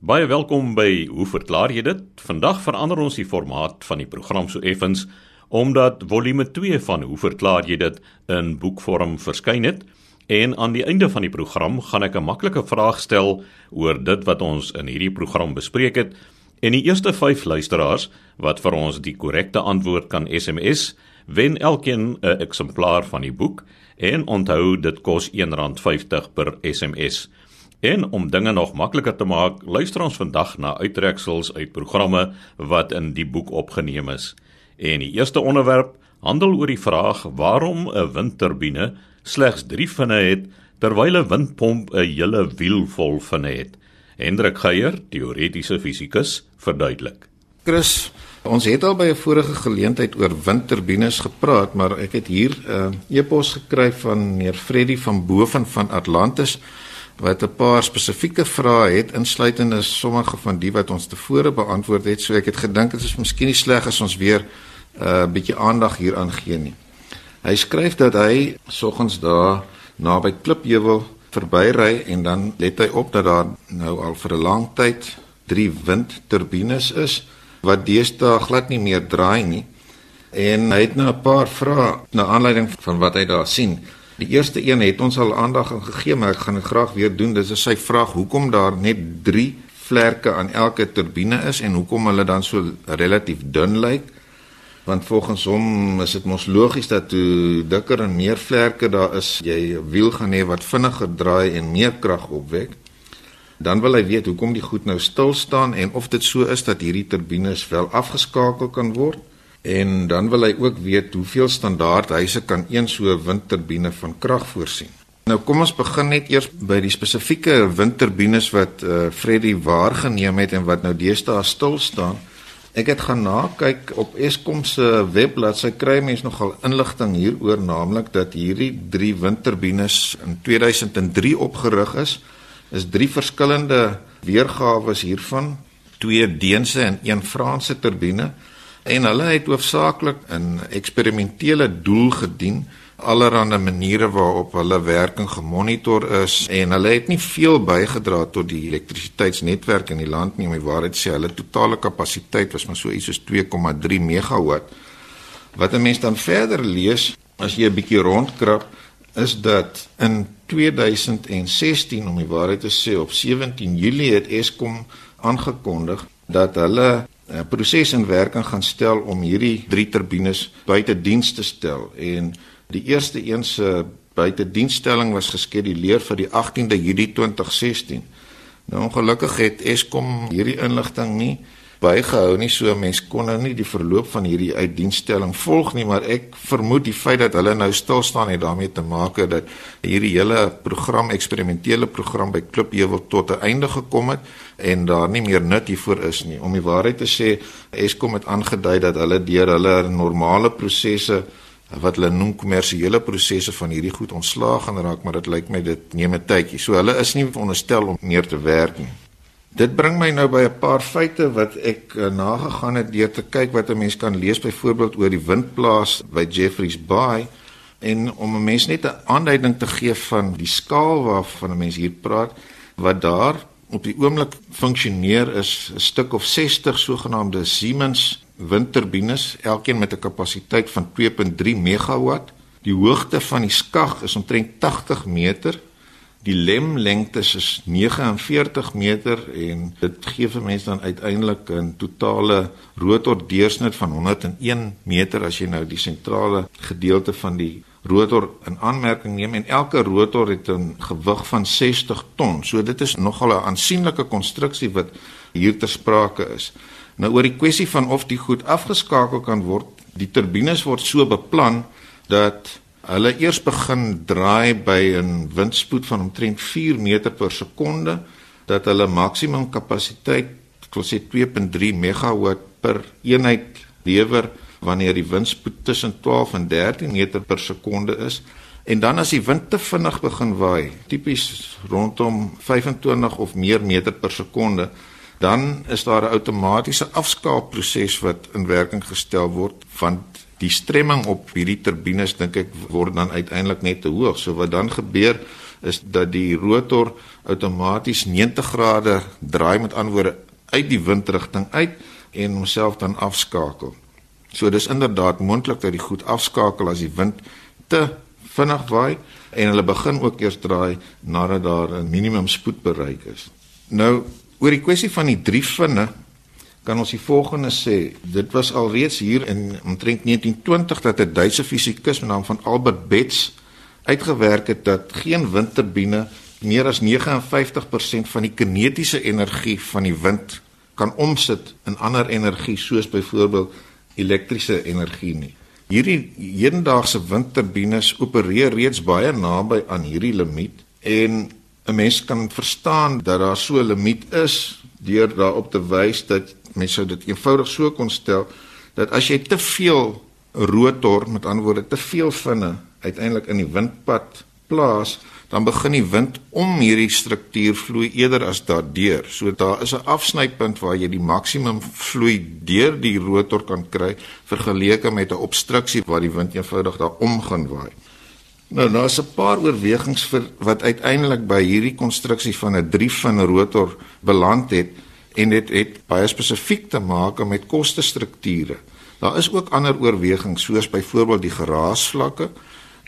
Baie welkom by Hoe verklaar jy dit? Vandag verander ons die formaat van die program so effens omdat volume 2 van Hoe verklaar jy dit in boekvorm verskyn het en aan die einde van die program gaan ek 'n maklike vraag stel oor dit wat ons in hierdie program bespreek het en die eerste 5 luisteraars wat vir ons die korrekte antwoord kan SMS wen elkeen 'n eksemplaar van die boek en onthou dit kos R1.50 per SMS. En om dinge nog makliker te maak, luister ons vandag na uittreksels uit programme wat in die boek opgeneem is. En die eerste onderwerp handel oor die vraag waarom 'n windturbine slegs 3 vinne het terwyl 'n windpomp 'n hele wiel vol vinne het. Hendrik Geier, teoretiese fisikus, verduidelik. Chris, ons het al by 'n vorige geleentheid oor windturbines gepraat, maar ek het hier 'n uh, e-pos gekry van meneer Freddy van Boven van Atlantis wat 'n paar spesifieke vrae het insluitende sommige van die wat ons tevore beantwoord het. So ek het gedink dit is miskien nie sleg as ons weer 'n uh, bietjie aandag hieraan gee nie. Hy skryf dat hy soggens daar naby Klipheuwel verbyry en dan let hy op dat daar nou al vir 'n lang tyd drie windturbines is wat deesdae glad nie meer draai nie. En hy het nou 'n paar vrae na aanleiding van wat hy daar sien. Die eerste een het ons al aandag aan gegee, maar ek gaan dit graag weer doen. Dis sy vraag hoekom daar net 3 vlerke aan elke turbine is en hoekom hulle dan so relatief dun lyk. Want volgens hom is dit mos logies dat hoe dikker en meer vlerke daar is, jy 'n wiel gaan hê wat vinniger draai en meer krag opwek. Dan wil hy weet hoekom die goed nou stil staan en of dit so is dat hierdie turbines wel afgeskakel kan word. En dan wil hy ook weet hoeveel standaard huise kan een so windturbine van krag voorsien. Nou kom ons begin net eers by die spesifieke windturbines wat uh, Freddy waargeneem het en wat nou deesdae stil staan. Ek het gaan kyk op Eskom se webblad. Sy kry mense nogal inligting hieroor, naamlik dat hierdie 3 windturbines in 2003 opgerig is. Is drie verskillende weergawe hiervan, twee Deense en een Franse turbine en hulle het hoofsaaklik in eksperimentele doel gedien allerlei maniere waarop hulle werking gemonitor is en hulle het nie veel bygedra tot die elektrisiteitsnetwerk in die land nie om die waarheid sê hulle totale kapasiteit was maar so iets soos 2,3 megawatt. Wat 'n mens dan verder lees as jy 'n bietjie rondkrap is dat in 2016 om die waarheid te sê op 17 Julie het Eskom aangekondig dat hulle 'n proses in werking gaan stel om hierdie drie turbines buite diens te stel en die eerste een se buite dienstelling was geskeduleer vir die 18de Julie 2016. Nou ongelukkig het Eskom hierdie inligting nie bygehou nie so mense kon nou nie die verloop van hierdie uitdienstelling volg nie maar ek vermoed die feit dat hulle nou stil staan het daarmee te maak dat hierdie hele program eksperimentele program by Klipheuwel tot 'n einde gekom het en daar nie meer nut hiervoor is nie. Om die waarheid te sê Eskom het aangedui dat hulle deur hulle normale prosesse wat hulle noem kommersiële prosesse van hierdie goed ontslaag gaan raak maar dit lyk my dit neem 'n tydjie. So hulle is nie veronderstel om meer te werk nie Dit bring my nou by 'n paar feite wat ek uh, nagegaan het deur te kyk wat 'n mens kan lees byvoorbeeld oor die windplaas by Jeffreys Bay en om 'n mens net 'n aanduiding te gee van die skaal waarvan 'n mens hier praat wat daar op die oomblik funksioneer is 'n stuk of 60 sogenaamde Siemens windturbines elkeen met 'n kapasiteit van 2.3 megawatt. Die hoogte van die skag is omtrent 80 meter Die lemlengte is 49 meter en dit gee vir mense dan uiteindelik 'n totale rotor deursnit van 101 meter as jy nou die sentrale gedeelte van die rotor in aanmerking neem en elke rotor het 'n gewig van 60 ton. So dit is nogal 'n aansienlike konstruksie wat hier ter sprake is. Nou oor die kwessie van of die goed afgeskakel kan word, die turbines word so beplan dat Hulle eers begin draai by 'n windspoed van omtrent 4 meter per sekonde dat hulle maksimum kapasiteit, ek wil sê 2.3 megawatt per eenheid lewer wanneer die windspoed tussen 12 en 13 meter per sekonde is. En dan as die wind te vinnig begin waai, tipies rondom 25 of meer meter per sekonde, dan is daar 'n outomatiese afskaalproses wat in werking gestel word want die stremming op hierdie turbines dink ek word dan uiteindelik net te hoog. So wat dan gebeur is dat die rotor outomaties 90 grade draai met antwoorde uit die windrigting uit en homself dan afskakel. So dis inderdaad moontlik dat die goed afskakel as die wind te vinnig waai en hulle begin ook eers draai nadat daar 'n minimum spoed bereik is. Nou oor die kwessie van die drie vinne kan ons die volgende sê. Dit was alreeds hier in omtrent 1920 dat 'n Duitse fisikus met naam van Albert Betz uitgewerk het dat geen windturbine meer as 59% van die kinetiese energie van die wind kan omsit in ander energie soos byvoorbeeld elektriese energie nie. Hierdie hedendaagse windturbines opereer reeds baie naby aan hierdie limiet en 'n mens kan verstaan dat daar so 'n limiet is deur daarop te wys dat mense sou dit eenvoudig so kon stel dat as jy te veel rotor met ander woorde te veel vinne uiteindelik in die windpad plaas dan begin die wind om hierdie struktuur vloei eerder as daardeur. So daar is 'n afsnypunt waar jy die maksimum vloei deur die rotor kan kry vergeleke met 'n obstruksie waar die wind eenvoudig daar om gaan waai. Nou daar's 'n paar oorwegings vir wat uiteindelik by hierdie konstruksie van 'n drie-vin rotor beland het en dit het, baie spesifiek te maak met kostestrukture. Daar is ook ander oorwegings soos byvoorbeeld die geraasvlakke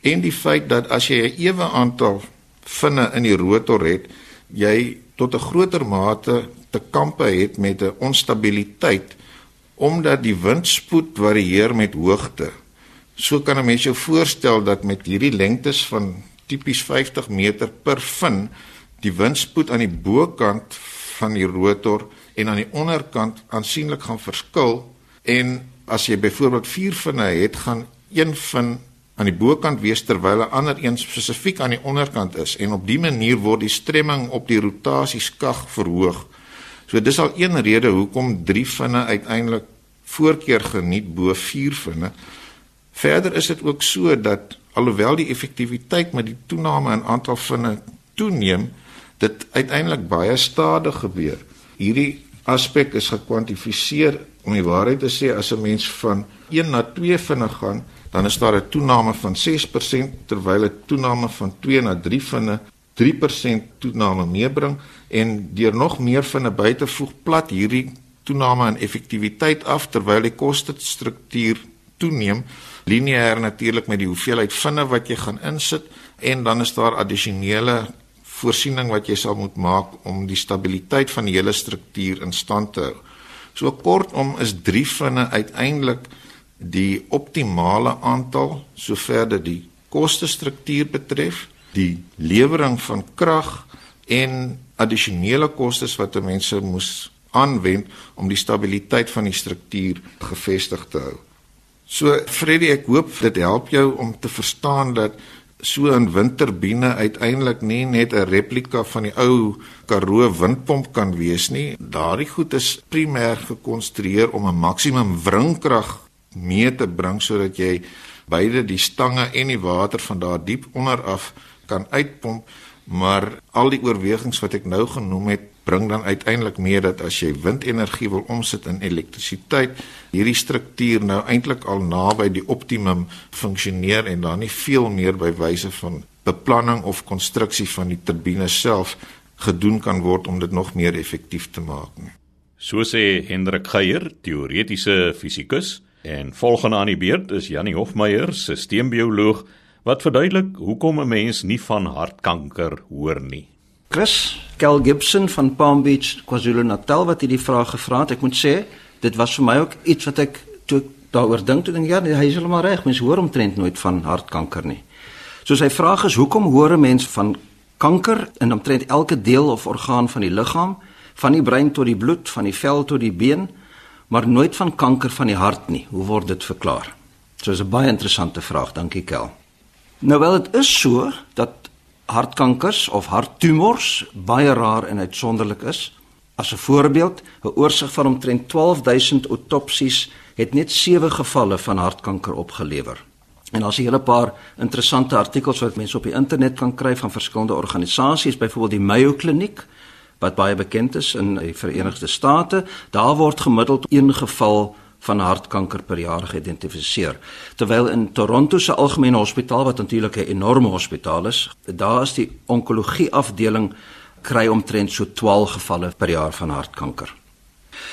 en die feit dat as jy 'n ewe aantal vinne in die rotor het, jy tot 'n groter mate te kampe het met 'n onstabiliteit omdat die windspoed varieer met hoogte. So kan 'n mens jou voorstel dat met hierdie lengtes van tipies 50 meter per vin, die windspoed aan die bokant van die rotor en aan die onderkant aansienlik gaan verskil en as jy byvoorbeeld 4 vinne het, gaan een vin aan die bokant wees terwyl 'n ander een spesifiek aan die onderkant is en op dië manier word die stremming op die rotasieskag verhoog. So dis al een rede hoekom 3 vinne uiteindelik voorkeur geniet bo 4 vinne. Verder is dit ook so dat alhoewel die effektiwiteit met die toename in aantal vinne toeneem, dit uiteindelik baie stadig gebeur. Hierdie aspek is gekwantifiseer om die waarheid te sê as 'n mens van 1 na 2 vinne gaan, dan is daar 'n toename van 6% terwyl 'n toename van 2 na 3 vinne 3% toename meebring en deur nog meer vinne by te voeg plat hierdie toename in effektiwiteit af terwyl die koste struktuur toeneem lineêr natuurlik met die hoeveelheid vinne wat jy gaan insit en dan is daar addisionele voorsiening wat jy sal moet maak om die stabiliteit van die hele struktuur in stand te hou. So kortom is 3 vinne uiteindelik die optimale aantal sover dit die kostestruktuur betref, die lewering van krag en addisionele kostes wat mense moes aanwend om die stabiliteit van die struktuur gevestig te hou. So Freddy, ek hoop dit help jou om te verstaan dat so 'n windturbine uiteindelik nie net 'n replika van die ou Karoo windpomp kan wees nie. Daardie goed is primêr gekonstrueer om 'n maksimum wringkrag mee te bring sodat jy beide die stange en die water van daar diep onder af kan uitpomp maar al die oorwegings wat ek nou genoem het bring dan uiteindelik mee dat as jy windenergie wil omsit in elektrisiteit hierdie struktuur nou eintlik al naby die optimum funksioneer en daar nie veel meer by wyse van beplanning of konstruksie van die turbine self gedoen kan word om dit nog meer effektief te maak nie. So sê Hendrik Geier, teoretiese fisikus, En volgende aan die beurt is Janie Hofmeyer, sisteembioloog, wat verduidelik hoekom 'n mens nie van hartkanker hoor nie. Chris Kel Gibson van Palm Beach, KwaZulu-Natal wat hierdie vraag gevra het. Ek moet sê, dit was vir my ook iets wat ek toe daaroor dink toe dink ja, hy is heeltemal reg. Mense hoor omtrent nooit van hartkanker nie. So sy vraag is hoekom hoor 'n mens van kanker in omtrent elke deel of orgaan van die liggaam, van die brein tot die bloed, van die vel tot die been? maar nooit van kanker van die hart nie. Hoe word dit verklaar? So is 'n baie interessante vraag, dankie Kel. Nou wel dit is so dat hartkankers of harttumors baie rar en uitsonderlik is. As 'n voorbeeld, 'n oorsig van omtrent 12000 autopsies het net 7 gevalle van hartkanker opgelewer. En jy 'n hele paar interessante artikels wat mense op die internet kan kry van verskillende organisasies, byvoorbeeld die Mayo Kliniek, wat baie bekend is in die Verenigde State, daar word gemiddeld een geval van hartkanker per jaar geïdentifiseer. Terwyl in Toronto se algemene hospitaal wat natuurlik 'n enorme hospitaal is, daar is die onkologie afdeling kry omtrent so 12 gevalle per jaar van hartkanker.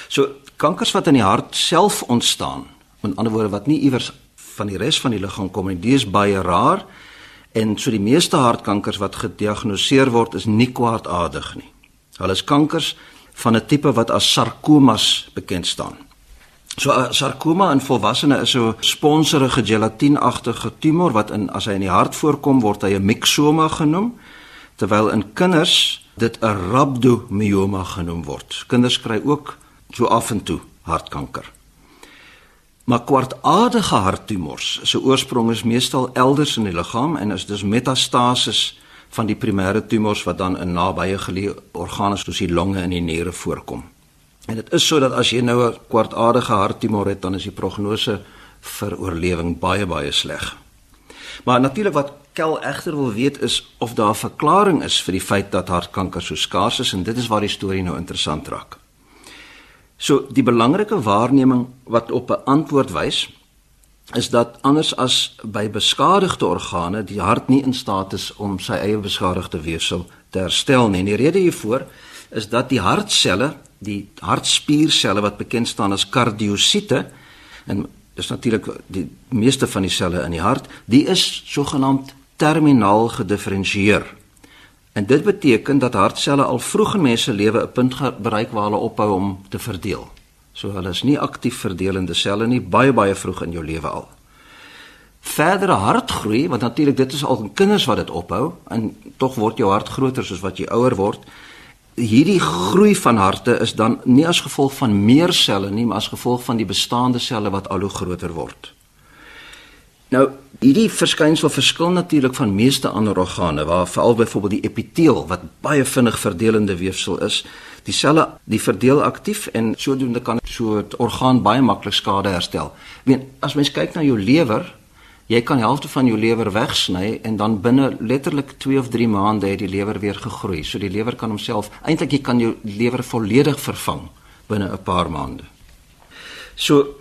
So kankers wat in die hart self ontstaan, met ander woorde wat nie iewers van die res van die liggaam kom nie, dis baie rar en so die meeste hartkankers wat gediagnoseer word is nie kwaadaardig nie. Hulle is kankers van 'n tipe wat as sarkomas bekend staan. So 'n sarkoma in volwassenes is so sponserige gelatienagtige tumor wat in as hy in die hart voorkom word hy 'n myxoma genoem terwyl in kinders dit 'n rhabdomyoma genoem word. Kinders kry ook so af en toe hartkanker. Maar kwartaardige harttumors se oorsprong is meestal elders in die liggaam en is dus metastasis van die primêre tumors wat dan in nabye geleë organe soos die longe en die niere voorkom. En dit is sodat as jy nou 'n kwartaardige harttumor het, dan is die prognose vir oorlewing baie baie sleg. Maar natuurlik wat Kel egter wil weet is of daar 'n verklaring is vir die feit dat hartkanker so skaars is en dit is waar die storie nou interessant raak. So die belangrike waarneming wat op 'n antwoord wys is dat anders as by beskadigde organe die hart nie in staat is om sy eie beskadigde weefsel te herstel nie. En die rede hiervoor is dat die hartselle die hartspierselle wat bekend staan as kardiosiete en dis natuurlik die meeste van die selle in die hart, die is sogenaamd terminaal gedifferensieer. En dit beteken dat hartselle al vroeg in mense lewe 'n punt bereik waar hulle ophou om te verdeel. So hulle is nie aktief verdelende selle nie, baie baie vroeg in jou lewe al. Verdere hartgroei, want natuurlik dit is al in kinders wat dit ophou en tog word jou hart groter soos wat jy ouer word hierdie groei van harte is dan nie as gevolg van meer selle nie, maar as gevolg van die bestaande selle wat al hoe groter word. Nou, hierdie verskynsel verskil natuurlik van meeste ander organe waar veral byvoorbeeld die epiteel wat baie vinnig verdelende weefsel is, die selle die verdeel aktief en sodoende kan so 'n orgaan baie maklik skade herstel. Ek meen, as mens kyk na jou lewer, jy kan helfte van jou lewer wegsny en dan binne letterlik 2 of 3 maande het die lewer weer gegroei. So die lewer kan homself eintlik jy kan jou lewer volledig vervang binne 'n paar maande. So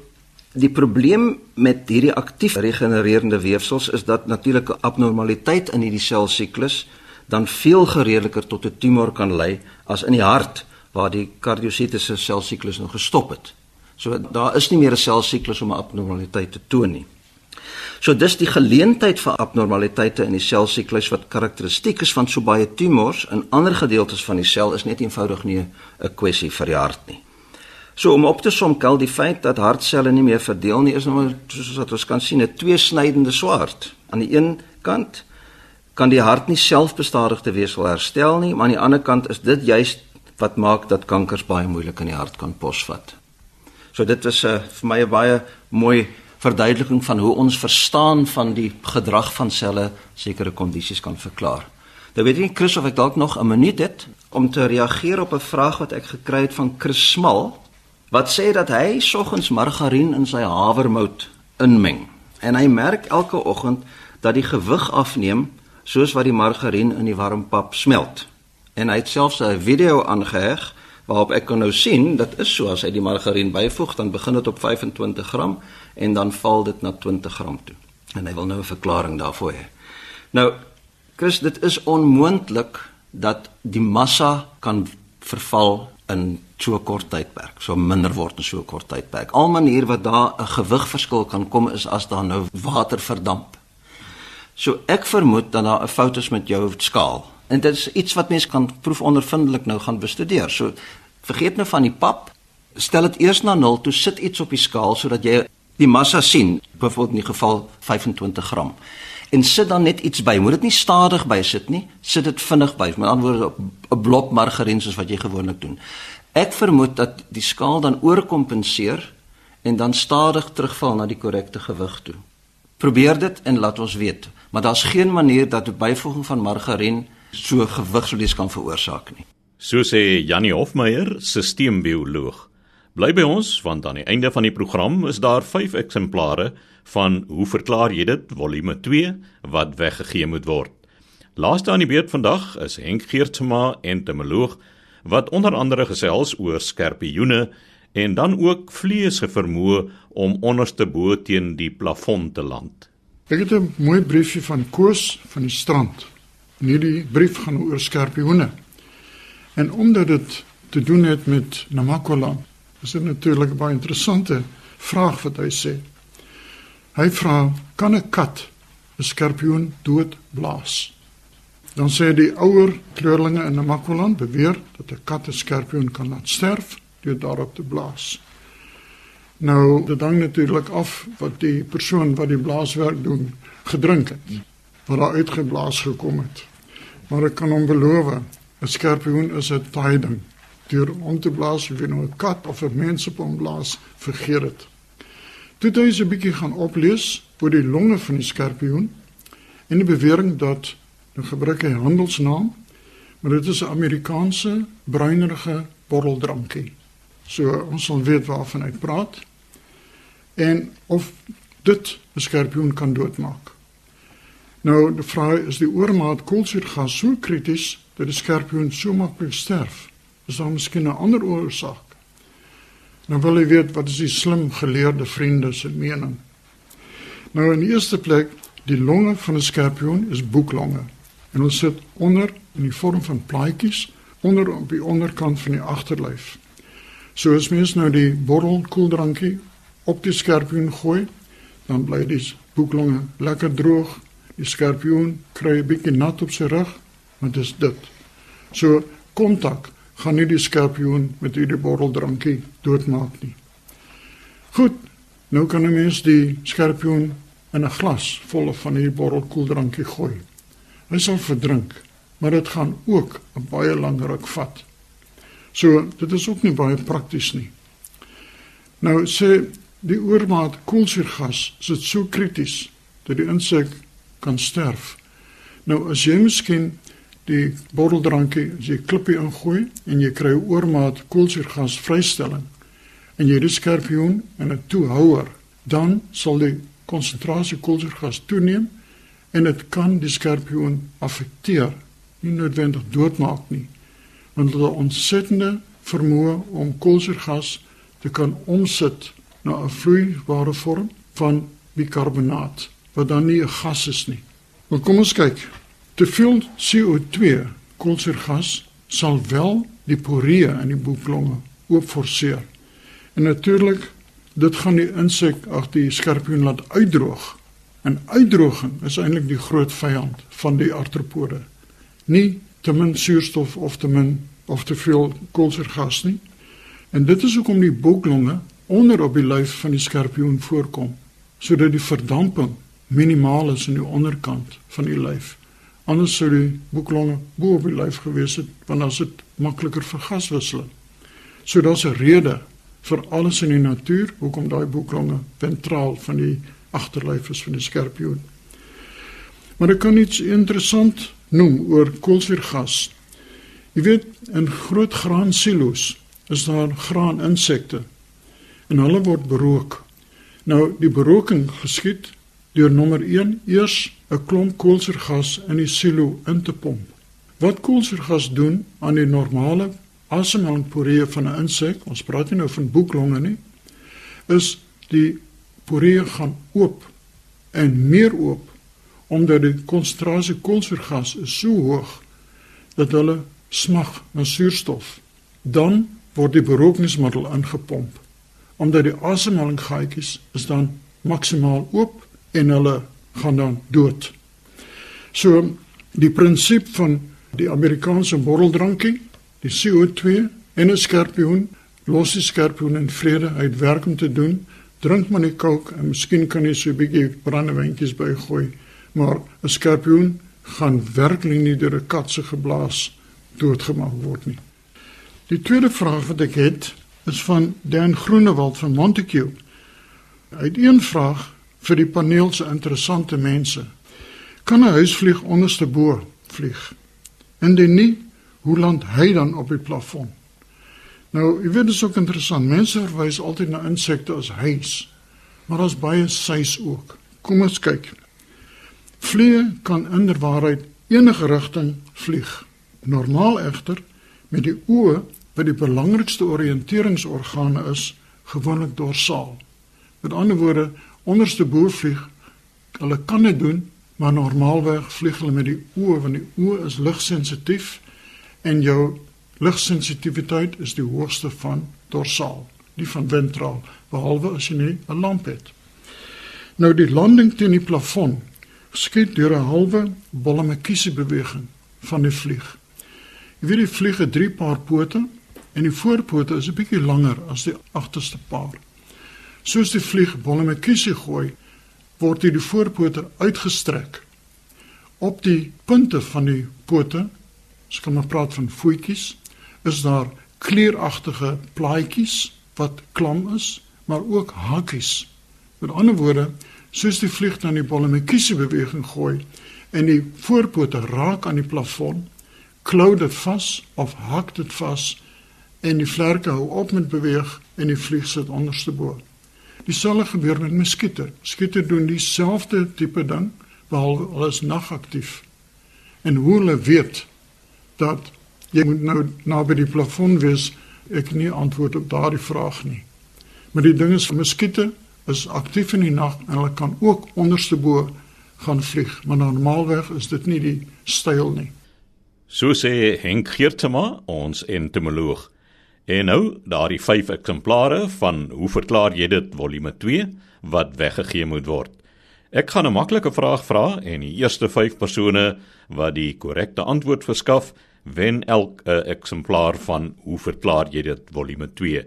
die probleem met hierdie aktief regenererende weefsels is dat natuurlike abnormaliteit in hierdie selsiklus dan veel geredeliker tot 'n tumor kan lei as in die hart waar die kardiositiese selsiklus nou gestop het. So daar is nie meer 'n selsiklus om 'n abnormaliteit te toon nie. So dis die geleentheid vir abnormaliteite in die selsiklus wat karakteristiek is van so baie tumors in ander gedeeltes van die sel is net eenvoudig nie 'n kwessie vir die hart nie. So om op te som kel die feit dat hartselle nie meer verdeel nie is nou soos wat ons kan sien 'n tweesnydende swaard. Aan die een kant kan die hart nie selfbestadigde weefsel herstel nie, maar aan die ander kant is dit juist wat maak dat kankers baie moeilik in die hart kan posvat. So dit is 'n uh, vir my 'n baie mooi verduideliking van hoe ons verstaan van die gedrag van selle sekere kondisies kan verklaar. Nou weet ek Chris of ek dalk nog 'n minuut het om te reageer op 'n vraag wat ek gekry het van Chris Smal wat sê dat hy soggens margarien in sy havermout inmeng en hy merk elke oggend dat die gewig afneem soos wat die margarien in die warm pap smelt. En hy het selfs 'n video aangeheg waarop ek kan nou sien dat is so as hy die margarien byvoeg dan begin dit op 25 gram en dan val dit na 20 gram toe. En hy wil nou 'n verklaring daarvoor hê. Nou Chris dit is onmoontlik dat die massa kan verval in so 'n kort tydperk, so minder word in so 'n kort tydperk. Al manier wat daar 'n gewigverskil kan kom is as daar nou water verdamp. So ek vermoed dat daar 'n fout is met jou skaal En dit is iets wat mense kan proefondervindelik nou gaan bestudeer. So vergeet nou van die pap. Stel dit eers na 0 toe sit iets op die skaal sodat jy die massa sien, byvoorbeeld in die geval 25 gram. En sit dan net iets by. Moet dit nie stadig by sit nie. Sit dit vinnig by. Met ander woorde 'n blok margarien soos wat jy gewoonlik doen. Ek vermoed dat die skaal dan oorkompenseer en dan stadig terugval na die korrekte gewig toe. Probeer dit en laat ons weet. Maar daar's geen manier dat die byvoeging van margarien so gewigsverlies kan veroorsaak nie. So sê Janie Hofmeyer, sisteembioloog. Bly by ons want aan die einde van die program is daar 5 eksemplare van Hoe verklaar jy dit volume 2 wat weggegee moet word. Laaste aan die beurt vandag is Henk Geertsma, entomoloog wat onder andere gesels oor skerpioene en dan ook vlees se vermoë om onderste bo teen die plafon te land. Ek het 'n mooi briefie van Koos van die strand. En hierdie brief gaan oor skorpioene. En omdat dit te doen het met Namakwa, is dit natuurlik 'n baie interessante vraag wat hy sê. Hy vra: "Kan 'n kat 'n skorpioen doodblaas?" Dan sê die ouer kleurlinge in Namakwa beweer dat 'n kat 'n skorpioen kan laat sterf deur daarop te blaas. Nou, dit hang natuurlik af wat die persoon wat die blaaswerk doen gedrink het. Wat daar uitgeblaas gekom het. Maar ek kan hom beloof, 'n skorpioen is 'n taai ding. Deur om te blaas, of nou 'n kat of 'n mens op hom blaas, vergeet dit. Toe jy so 'n bietjie gaan oplees oor die longe van die skorpioen en die bewering dat nou gebruik hy handelsnaam, maar dit is 'n Amerikaanse bruinerige borreldrankie. So ons sal weet waarvan hy praat en of dit 'n skorpioen kan doodmaak. Nou die vraag is die oormaat koolsuurgas so krities dat die skorpioen so maklik sterf. Is daar miskien 'n ander oorsaak? Nou wil jy weet wat is die slim geleerde vriende se mening. Nou in die eerste plek, die longe van 'n skorpioen is boeklonge. En ons sit onder in die vorm van plaatjies onder op die onderkant van die agterlyf. So as mens nou die bottel koeldrankie op die skorpioen gooi, dan bly die boeklonge lekker droog. Die skorpioen kry 'n bietjie nat op sy rug, maar dis dit. So kontak gaan nie die skorpioen met hierdie botteldrankie doodmaak nie. Goed, nou kan 'n mens die skorpioen in 'n glas vol van hierdie bottelkoeldrankie gooi. Hy sal verdrink, maar dit gaan ook 'n baie lang ruk vat. So, dit is ook nie baie prakties nie. Nou sê Die oormaat koolsuurgas is dit so krities dat die insek kan sterf. Nou as jy miskien die botteldrankie as jy klippie ingooi en jy kry oormaat koolsuurgas vrystelling en jy die skorpioen en 'n toehouer, dan sal die konsentrasie koolsuurgas toeneem en dit kan die skorpioen affekteer, nie noodwendig doodmaak nie, want hulle ontsettende vermoë om koolsuurgas te kan omsit na 'n vloeibare vorm van bikarbonaat wat dan nie 'n gas is nie. Maar kom ons kyk. Te veel CO2, koolsuurgas, sal wel die poree in die boeklonge oopforceer. En natuurlik, dit gaan die insek ag die skorpioen laat uitdroog. En uitdroging is eintlik die groot vyand van die artropode. Nie te min suurstof of te min of te veel koolsuurgas nie. En dit is hoekom die boeklonge onder op die lyf van die skorpioen voorkom sodat die verdamping minimaal is in die onderkant van die lyf. Anders sou die boeklonge bo op die lyf gewees het want dan is dit makliker vir gaswisseling. So daar's 'n rede vir alles in die natuur hoekom daai boeklonge ventraal van die agterlyf is van die skorpioen. Maar ek kan iets interessant noem oor koolsuurgas. Jy weet in groot graansilo's is daar graaninsekte en hulle word berook. Nou die berooking geskied deur nommer 1 eers 'n klomp koolsuurgas in die silo in te pomp. Wat koolsuurgas doen aan die normale asemhalingsporee van 'n insek, ons praat nie nou van boeklonge nie, is die poree gaan oop en meer oop omdat die konsentrasie koolsuurgas so hoog dat hulle smag na suurstof. Dan word die berookingsmiddel ingepomp omdat die asemhalingsgaatjies is dan maksimaal oop en hulle gaan dan dood. So die prinsip van die Amerikaanse borreldrankie, die CO2 en 'n skorpioen, los die skorpioen in vrede uit werk om te doen. Drink maar net kook en miskien kan jy so 'n bietjie brandewyntjies bygooi, maar 'n skorpioen gaan werklik nie deur 'n kat se geblaas doodgemaak word nie. Die tweede vraag wat ek het, is van Dan Groenewald van Montague. Hy het een vraag vir die paneel se interessante mense. Kan 'n huisvlieg onderste bo vlieg? Indien nie, hoe land hy dan op die plafon? Nou, jy weet dit is ook interessant. Mense verwys altyd na insekte as huis, maar daar's baie seis ook. Kom ons kyk. Vliee kan inderwaarheid enige rigting vlieg. Normaal egter met die oë wat die belangrikste oriënteringsorgane is, gewoonlik dorsaal. Met ander woorde, onderste boorvlieg, hulle kan dit doen, maar normaalweg vlieg hulle met die oë want die oë is ligsensitief en jou ligsensitiwiteit is die hoogste van dorsaal, nie van ventraal, behalwe as jy nie 'n lamp het. Nou die landing teen die plafon skiet deur 'n halwe bollemekiese beweging van die vlieg. Jy weet die vlieg het drie paar pote en die voorpote is 'n bietjie langer as die agterste paar. Soos die vlieg bollemekiese gooi, word die voorpote uitgestrek. Op die punte van die pote, as ek maar praat van voetjies, is daar kleuragtige plaatjies wat klam is, maar ook hakkies. Met ander woorde, soos die vlieg dan die bollemekiese beweging gooi en die voorpote raak aan die plafon, klou dit vas of hak dit vas en die vlerke hou op met beweeg en die vlieg sit onderste bo. Dieselfde gebeur met muskiete. Muskiete doen dieselfde tipe ding behalwe hulle is nagaktief. En hoe hulle weet dat jy moet nou naby die plafon wees, ek nie antwoord op daardie vraag nie. Maar die ding is muskiete is aktief in die nag en hulle kan ook onderste bo gaan vlieg, maar normaalweg is dit nie die styl nie. So sê Henk Geertema, ons entomoloog. En nou, daardie 5 eksemplare van Hoe verklaar jy dit volume 2 wat weggegee moet word. Ek gaan 'n maklike vraag vra en die eerste 5 persone wat die korrekte antwoord verskaf, wen elk 'n eksemplaar van Hoe verklaar jy dit volume 2.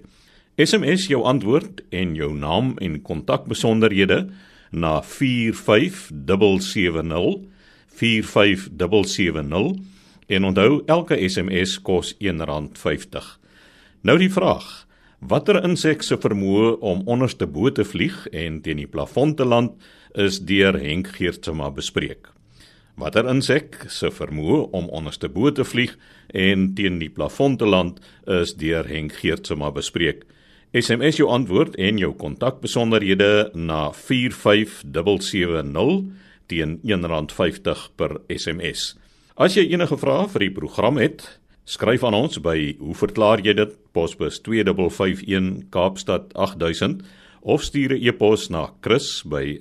SMS jou antwoord en jou naam en kontakbesonderhede na 45770 45770 en onthou elke SMS kos R1.50. Nou die vraag: Watter insek se vermoë om onderste bo te vlieg en teen die plafon te land is deur Henk Geertsma bespreek? Watter insek se vermoë om onderste bo te vlieg en teen die plafon te land is deur Henk Geertsma bespreek? SMS jou antwoord en jou kontakbesonderhede na 45770 teen R1.50 per SMS. As jy enige vrae vir die program het, skryf aan ons by Hoe verklaar jy dit? Posbus 2551 Kaapstad 8000 of stuur 'n e-pos na chris@rsg.co.za.